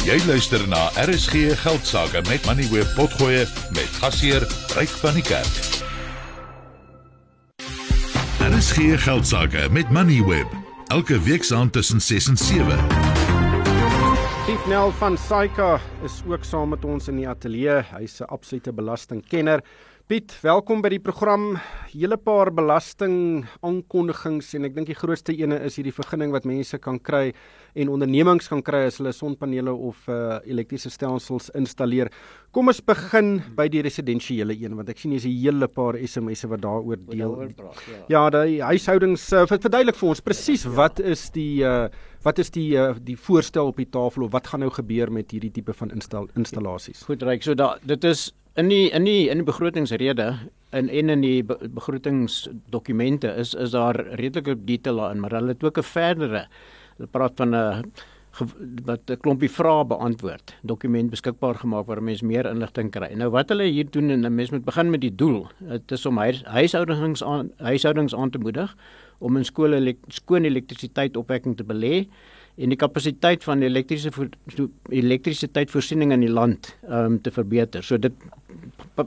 Jy luister na RSG Geldsaake met Money Web Potgoe met gasheer Ryk van die Kerk. RSG Geldsaake met Money Web elke week saand tussen 6 en 7. Piet Nel van Saika is ook saam met ons in die ateljee. Hy's 'n absolute belastingkenner. Piet, welkom by die program. Hele paar belasting aankondigings en ek dink die grootste ene is hierdie vergunning wat mense kan kry en ondernemings kan kry as hulle sonpanele of uh, elektriese stelsels installeer. Kom ons begin by die residensiële een want ek sien hier's 'n hele paar SMS'e wat daaroor deel. Ja. Ja, die huishoudings uh, verduidelik vir ons presies wat is die uh, wat is die uh, die voorstel op die tafel of wat gaan nou gebeur met hierdie tipe van instal installasies? Goed, Ryk, so da dit is in die in die in die begrotingsrede en en in die be, begrotingsdokumente is is daar redelike detail daarin, maar hulle het ook 'n verdere hulle praat van 'n wat 'n klompie vrae beantwoord dokument beskikbaar gemaak waar mense meer inligting kry. Nou wat hulle hier doen en 'n mens moet begin met die doel. Dit is om huis, huishoudings aan huishoudings aan te moedig om in skole skoon elektrisiteit opwekking te belê en die kapasiteit van elektriese elektrisiteitvoorsiening in die land um, te verbeter. So dit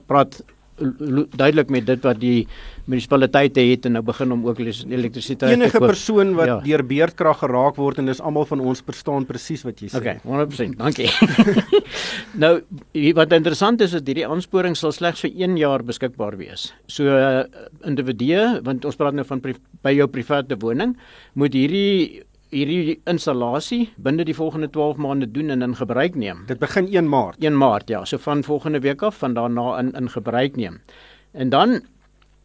praat duidelik met dit wat die munisipaliteite het en nou begin om ook elektrisiteit enige persoon wat ja. deur beerdkrag geraak word en dis almal van ons verstaan presies wat jy sê. Okay, 100%. Dankie. nou wat interessant is is hierdie aansporing sal slegs vir 1 jaar beskikbaar wees. So uh, individue want ons praat nou van by jou private woning moet hierdie hierdie installasie binne die volgende 12 maande doen en in gebruik neem. Dit begin 1 Maart. 1 Maart ja, so van volgende week af van daarna in in gebruik neem. En dan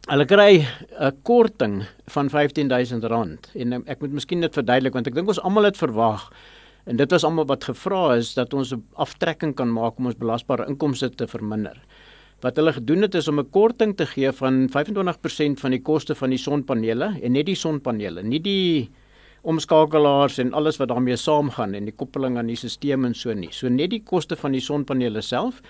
hulle kry 'n korting van R15000 en ek moet miskien dit verduidelik want ek dink ons almal het verwag en dit was almal wat gevra is dat ons 'n aftrekking kan maak om ons belasbare inkomste te verminder. Wat hulle gedoen het is om 'n korting te gee van 25% van die koste van die sonpanele en net die sonpanele, nie die omskakelaars en alles wat daarmee saamgaan en die koppeling aan die stelsel en so nie. So net die koste van die sonpanele self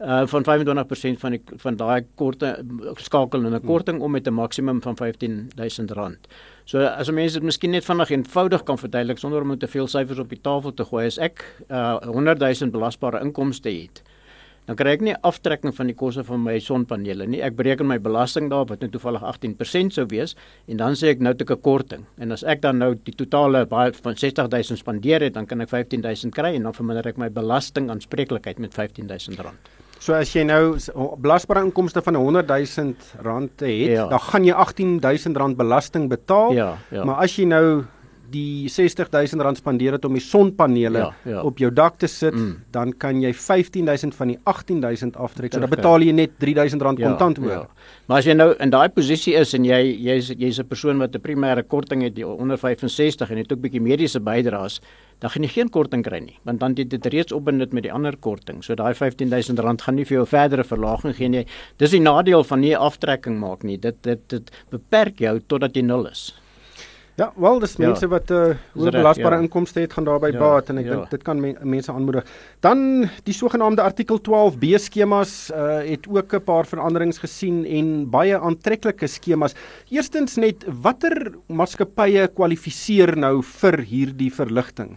uh van 25% van die van daai korte skakel in 'n korting om met 'n maksimum van R15000. So as 'n mens dit miskien net vinnig eenvoudig kan verduidelik sonder om te veel syfers op die tafel te gooi, as ek uh 100000 belasbare inkomste het, dan kry ek nie aftrekking van die koste van my sonpanele nie. Ek bereken my belasting daar wat net toevallig 18% sou wees en dan sê ek nou het ek 'n korting. En as ek dan nou die totale baie van 60000 spandeer het, dan kan ek 15000 kry en dan verminder ek my belasting aanspreeklikheid met 15000 rand. So as jy nou belasbare inkomste van 100 000 rand het, ja. dan gaan jy 18 000 rand belasting betaal. Ja, ja. Maar as jy nou die 60000 rand spandeer het om die sonpanele ja, ja. op jou dak te sit, mm. dan kan jy 15000 van die 18000 aftrek. So dan betaal jy net 3000 rand ja, kontant oor. Ja. Maar as jy nou in daai posisie is en jy jy's jy's 'n persoon wat 'n primêre korting het onder 65 en het ook bietjie mediese bydraes, dan gaan jy geen korting kry nie, want dan het dit reeds opbindit met die ander korting. So daai 15000 rand gaan nie vir jou verdere verlaging gee nie. Dis die nadeel van nie aftrekking maak nie. Dit dit dit beperk jou totdat jy nul is. Ja, wel dis ja. mense ja. wat 'n uh, hoë belasbare ja. inkomste het gaan daarbey ja. baat en ek ja. dink dit kan men, mense aanmoedig. Dan die sogenaamde artikel 12B skemas uh, het ook 'n paar veranderings gesien en baie aantreklike skemas. Eerstens net watter maatskappye kwalifiseer nou vir hierdie verligting?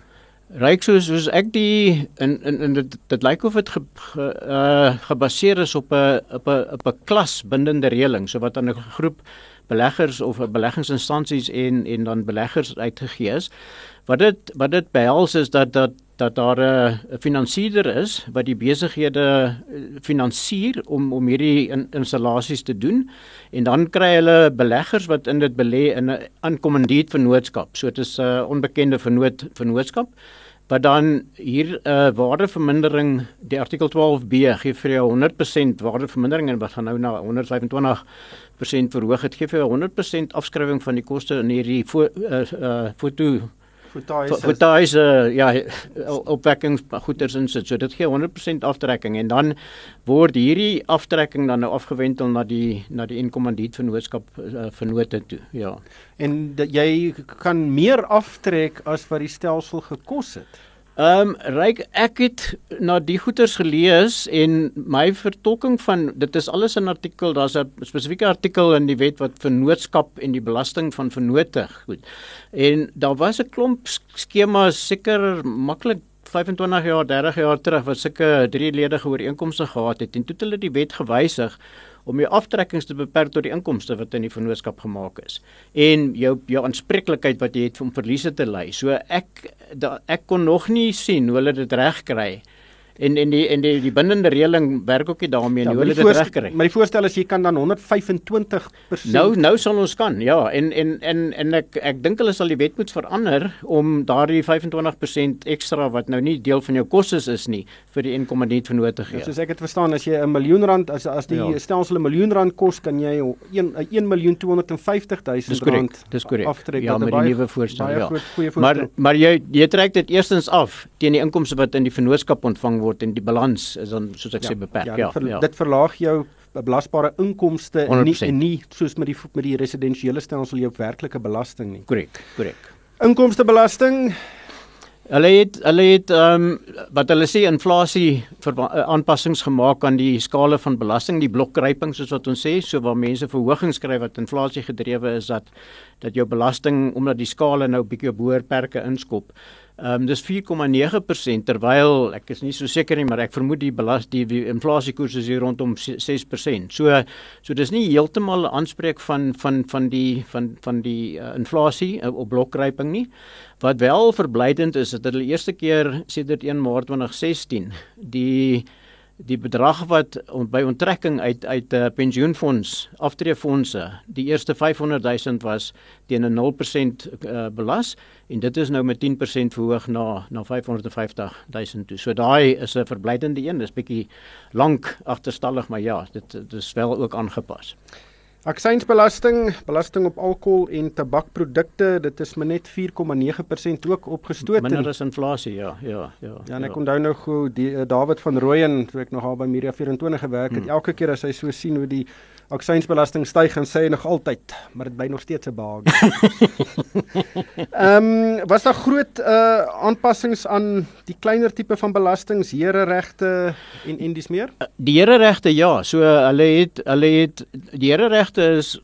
Ryk soos soos ek die in in, in dit dit lyk of dit ge, ge, uh, gebaseer is op 'n op 'n op 'n klas bindende reëling so wat aan 'n groep beleggers of beleggingsinstansies en en dan beleggers uitgegee is. Wat dit wat dit behels is dat dat dat daar 'n finansierder is wat die besighede eh, finansier om om hierdie in, installasies te doen en dan kry hulle beleggers wat in dit belê in 'n aankommandiet vennootskap. So dit is 'n onbekende vennoot vennootskap wat dan hier 'n uh, waardevermindering die artikel 12B gee vir jou 100% waardevermindering en wat gaan nou na 125 100% verhoog. Het gee vir 100% afskrywing van die koste in hierdie fo uh, uh, foto fotoise ja opwekking goeders insit so dit gee 100% aftrekking en dan word hierdie aftrekking dan nou afgewentel na die na die inkommandiet vennootskap uh, vennote toe ja. En jy kan meer aftrek as wat die stelsel gekos het Ehm um, ryk ek het na die goeters gelees en my vertolking van dit is alles in artikel daar's 'n spesifieke artikel in die wet wat vennootskap en die belasting van vennote goed. En daar was 'n klomp skemas seker maklik 25 jaar, 30 jaar terug wat sulke drieledige ooreenkomste gehad het en toe het hulle die wet gewysig om jou aftrekkings te beperk tot die inkomste wat in die vennootskap gemaak is en jou jou aanspreeklikheid wat jy het om verliese te ly. So ek da, ek kon nog nie sien hoe hulle dit reg kry en en die en die die bindende reëling werk ook nie daarmee ja, nie hoe hulle dit reg kry. Maar die voorstel is jy kan dan 125% Nou nou sal ons kan. Ja, en en en en ek ek dink hulle sal die wet moet verander om daardie 25% ekstra wat nou nie deel van jou kostes is nie vir die inkomende vennoot te gee. Ja, soos ek dit verstaan, as jy 'n miljoen rand as as die ja. stelsel 'n miljoen rand kos, kan jy 1 1 miljoen 250 000 rand Dis korrek. aftrek. Ja, met baie- die nuwe voorstel, ja. goed, goeie Maar voorstel. maar jy jy trek dit eerstens af teen die inkomste wat in die vennootskap ontvang word en die balans is dan soos ek sê beperk. Ja, dit, ver, ja. dit verlaag jou belasbare inkomste en nie 100%. en nie soos met die met die residensiële stelsel jou werklike belasting nie. korrek, korrek. Inkomstebelasting, Hulle het hulle het ehm um, wat hulle sê inflasie eh, aanpassings gemaak aan die skale van belasting, die blokryping soos wat ons sê, so waar mense verhogings kry wat inflasie gedrewe is dat dat jou belasting omdat die skale nou bietjie op hoër perke inskop. Ehm um, dis 4,9% terwyl ek is nie so seker nie, maar ek vermoed die belas die, die inflasiekoers is hier rondom 6%. So so dis nie heeltemal 'n aanspreek van van van die van van die uh, inflasie uh, op blokryping nie. Wat wel verblydend is, is dat hulle eerste keer sedert 1 Maart 2016 die die bedrag wat on, by onttrekking uit uit 'n uh, pensioenfonds, aftreefondse, die eerste 500 000 was teen 'n 0% uh, belas en dit is nou met 10% verhoog na na 550 000 toe. So daai is 'n verblydende een. Dis bietjie lank agterstallig, maar ja, dit dit is wel ook aangepas. Aksiesbelasting, belasting op alkohol en tabakprodukte, dit is maar net 4,9% ook opgestoot. Minder as inflasie, ja, ja, ja. Ja, en ek onthou nou hoe die uh, David van Rooyen, toe ek nog al by Media 24 gewerk het, Hmm. elke keer as hy so sien hoe die aksiesbelasting styg en sê hy nog altyd, maar dit bly nog steeds 'n baag. Ehm um, was daar groot uh aanpassings aan die kleiner tipe van belastings, hereregte en en dis meer? Die hereregte ja, so hulle het hulle het die hereregte is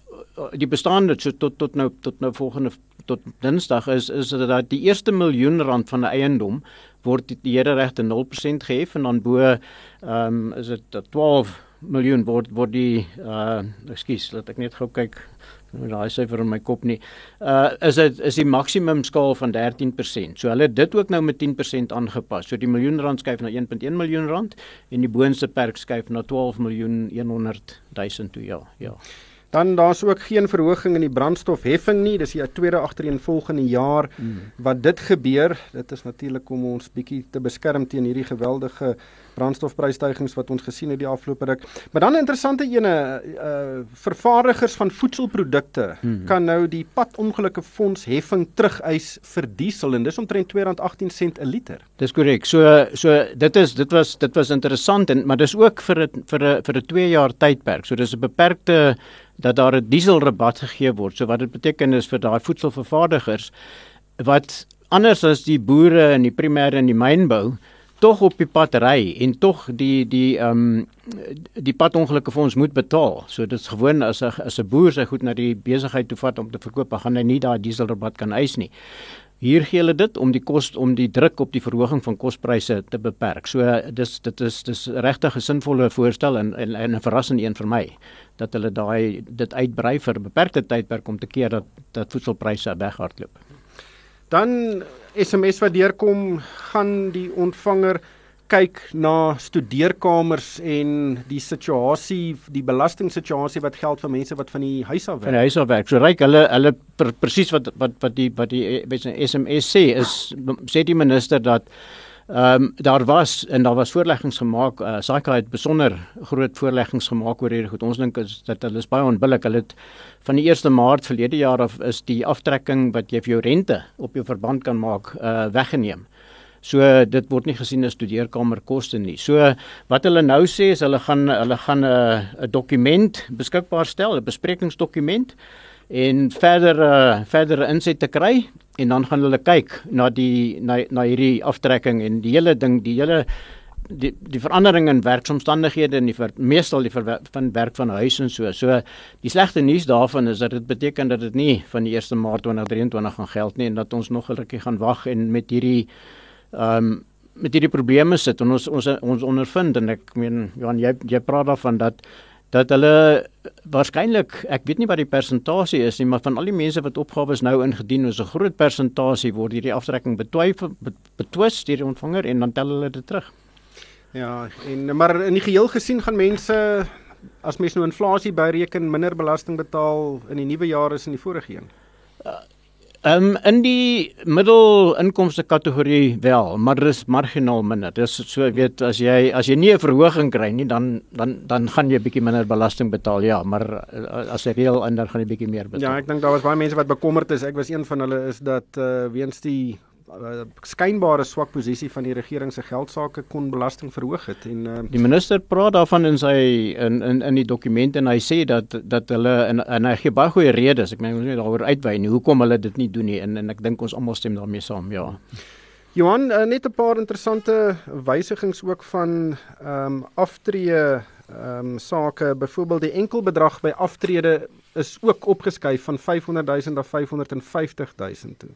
die bestaande so tot tot nou tot nou volgende tot Dinsdag is is dat die eerste miljoen rand van 'n eiendom word die, die hereregte 0% gehef en dan bo ehm um, is dit 12 miljoen word word die uh ekskuus, laat ek net gou kyk nou daai syfer in my kop nie. Uh is dit is die maksimum skaal van 13%. So hulle het dit ook nou met 10% aangepas. So die miljoen rand skuif na 1.1 miljoen rand en die boonste perk skuif na 12 miljoen 100 000 toe ja. Ja. Dan daar's ook geen verhoging in die brandstofheffing nie. Dis die tweede agtereenvolgende jaar Mm. wat dit gebeur. Dit is natuurlik om ons bietjie te beskerm teen hierdie geweldige brandstofprysstygings wat ons gesien het die afgelope ruk. Maar dan 'n interessante ene, uh vervaardigers van voedselprodukte Mhm. kan nou die padongelukke fonds heffing terugeis vir diesel en dis omtrent R2.18 'n liter. Dis korrek. So so dit is dit was dit was interessant en maar dis ook vir 'n vir 'n vir 'n 2 jaar tydperk. So dis 'n beperkte dat daar 'n dieselrabat gegee word. So wat dit beteken is vir daai voedselvervaardigers wat anders as die boere in die primêre en die mynbou tog op die pad ry en tog die die ehm um, die padongelukke vir ons moet betaal. So dit is gewoon as 'n as 'n boer sy goed na die besigheid toe vat om te verkoop, gaan hy nie daai dieselrabat kan eis nie. Hier gee hulle dit om die kos om die druk op die verhoging van kospryse te beperk. So dis dit is dis regtig 'n sinvolle voorstel en en, en 'n verrassende een vir my dat hulle daai dit uitbrei vir 'n beperkte tydperk om te keer dat dat voedselpryse weghardloop. Dan SMS wat deurkom, gaan die ontvanger kyk na studeerkamers en die situasie, die belastingssituasie wat geld vir mense wat van die huis af Van werk. die huis af werk. So ryk hulle hulle per, presies wat wat wat die wat die SMS sê is sê die minister dat Ehm um, daar was en daar was voorleggings gemaak. Uh, SAICA het besonder groot voorleggings gemaak oor hierdie goed. Ons dink is dat hulle is baie onbillik. Hulle het van die 1 Maart verlede jaar af is die aftrekking wat jy vir jou rente op jou verband kan maak uh weggeneem. So dit word nie gesien as studeerkamerkoste nie. So wat hulle nou sê is hulle gaan hulle gaan 'n uh, 'n dokument beskikbaar stel, 'n besprekingsdokument en verder uh, verdere insette kry en dan gaan hulle kyk na die na na hierdie aftrekking en die hele ding, die hele die die verandering in werksomstandighede en die ver, meestal die verwer, van werk van huis en so. So die slegte nuus daarvan is dat dit beteken dat dit nie van die 1 Maart 2023 gaan geld nie en dat ons nog 'n rukkie gaan wag en met hierdie ehm um, met hierdie probleme sit en ons ons ons ondervind en ek meen Johan jy jy praat daarvan dat dat hulle waarskynlik ek weet nie wat die persentasie is nie maar van al die mense wat opgawes nou ingedien is 'n groot persentasie word hierdie aftrekking betwyfel betwis deur die ontvanger en dan tel hulle dit terug. Ja, en maar in die geheel gesien gaan mense as mens nou inflasie byreken minder belasting betaal in die nuwe jaar as in die vorige een. Uh, Ehm um, in die middelinkomste kategorie wel, maar dit is marginaal minder. Dis so weet as jy as jy nie 'n verhoging kry nie, dan dan dan gaan jy bietjie minder belasting betaal. Ja, maar uh, as jy reël dan gaan jy bietjie meer betaal. Ja, ek dink daar was baie mense wat bekommerd is. Ek was een van hulle is dat uh, weens die uh, skynbare swak posisie van die regering se geldsaake kon belasting verhoog het en uh, die minister praat daarvan in sy in in in die dokument en hy sê dat dat hulle en, en hy gee baie goeie redes. Ek meen ons moet daaroor uitwy nie hoekom hulle dit nie doen nie en en ek dink ons almal stem daarmee saam ja. Johan uh, net 'n paar interessante wysigings ook van ehm um, aftree ehm um, sake. Byvoorbeeld die enkelbedrag by aftrede is ook opgeskuif van 500 000 na 550 000 toe.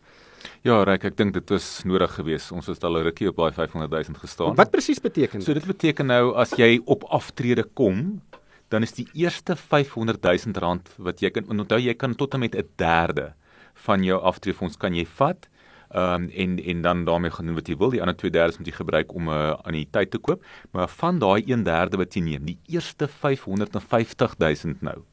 Ja, Ryk, ek dink dit was nodig geweest. Ons het al 'n rukkie op daai 500 000 gestaan. Wat presies beteken dit? So dit beteken nou as jy op aftrede kom, dan is die eerste 500 000 rand wat jy kan onthou jy kan tot en met 'n derde van jou aftreefonds kan jy vat. Ehm um, en en dan daarmee gaan doen wat jy wil. Die ander 2/3 moet jy gebruik om 'n uh, anniteit te koop. Maar van daai 1/3 wat jy neem, die eerste 550 000 nou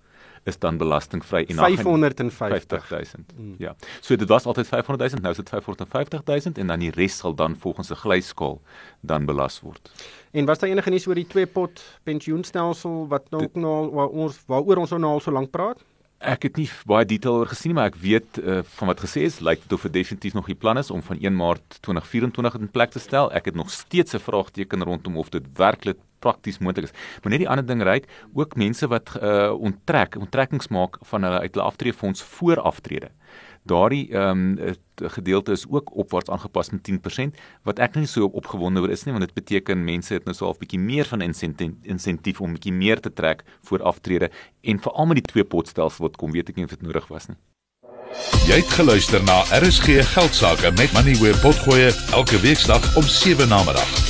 is dan belastingvry en 550 000. Mm. Ja. So dit was altyd 500 000, nou is dit 550 000 en dan die res sal dan volgens 'n glyskaal dan belas word. En was daar enige nuus oor die twee pot pensioenstelsel wat nou nou waar ons waaroor ons nou al so lank praat? Ek het nie baie detail oor gesien maar ek weet uh, van wat gesê is, lyk dit of dit definitief nog die plan is om van 1 Maart 2024 in plek te stel. Ek het nog steeds 'n vraagteken rondom of dit werklik prakties moontlik is. Maar net die ander ding reik, ook mense wat uh onttrek, onttrekkings maak van hulle uit hulle aftreefonds voor aftrede. Daardie ehm um, gedeelte is ook opwaarts aangepas met 10% wat ek nie so opgewonde oor is nie want dit beteken mense het nou so 'n bietjie meer van insentief insentief om bietjie meer te trek voor aftrede en veral met die twee potstelsel wat kom weet ek nie of dit nodig was nie. Jy het geluister na RSG Geldsaake met Money where potgoe elke weeksdag om 7 na middag.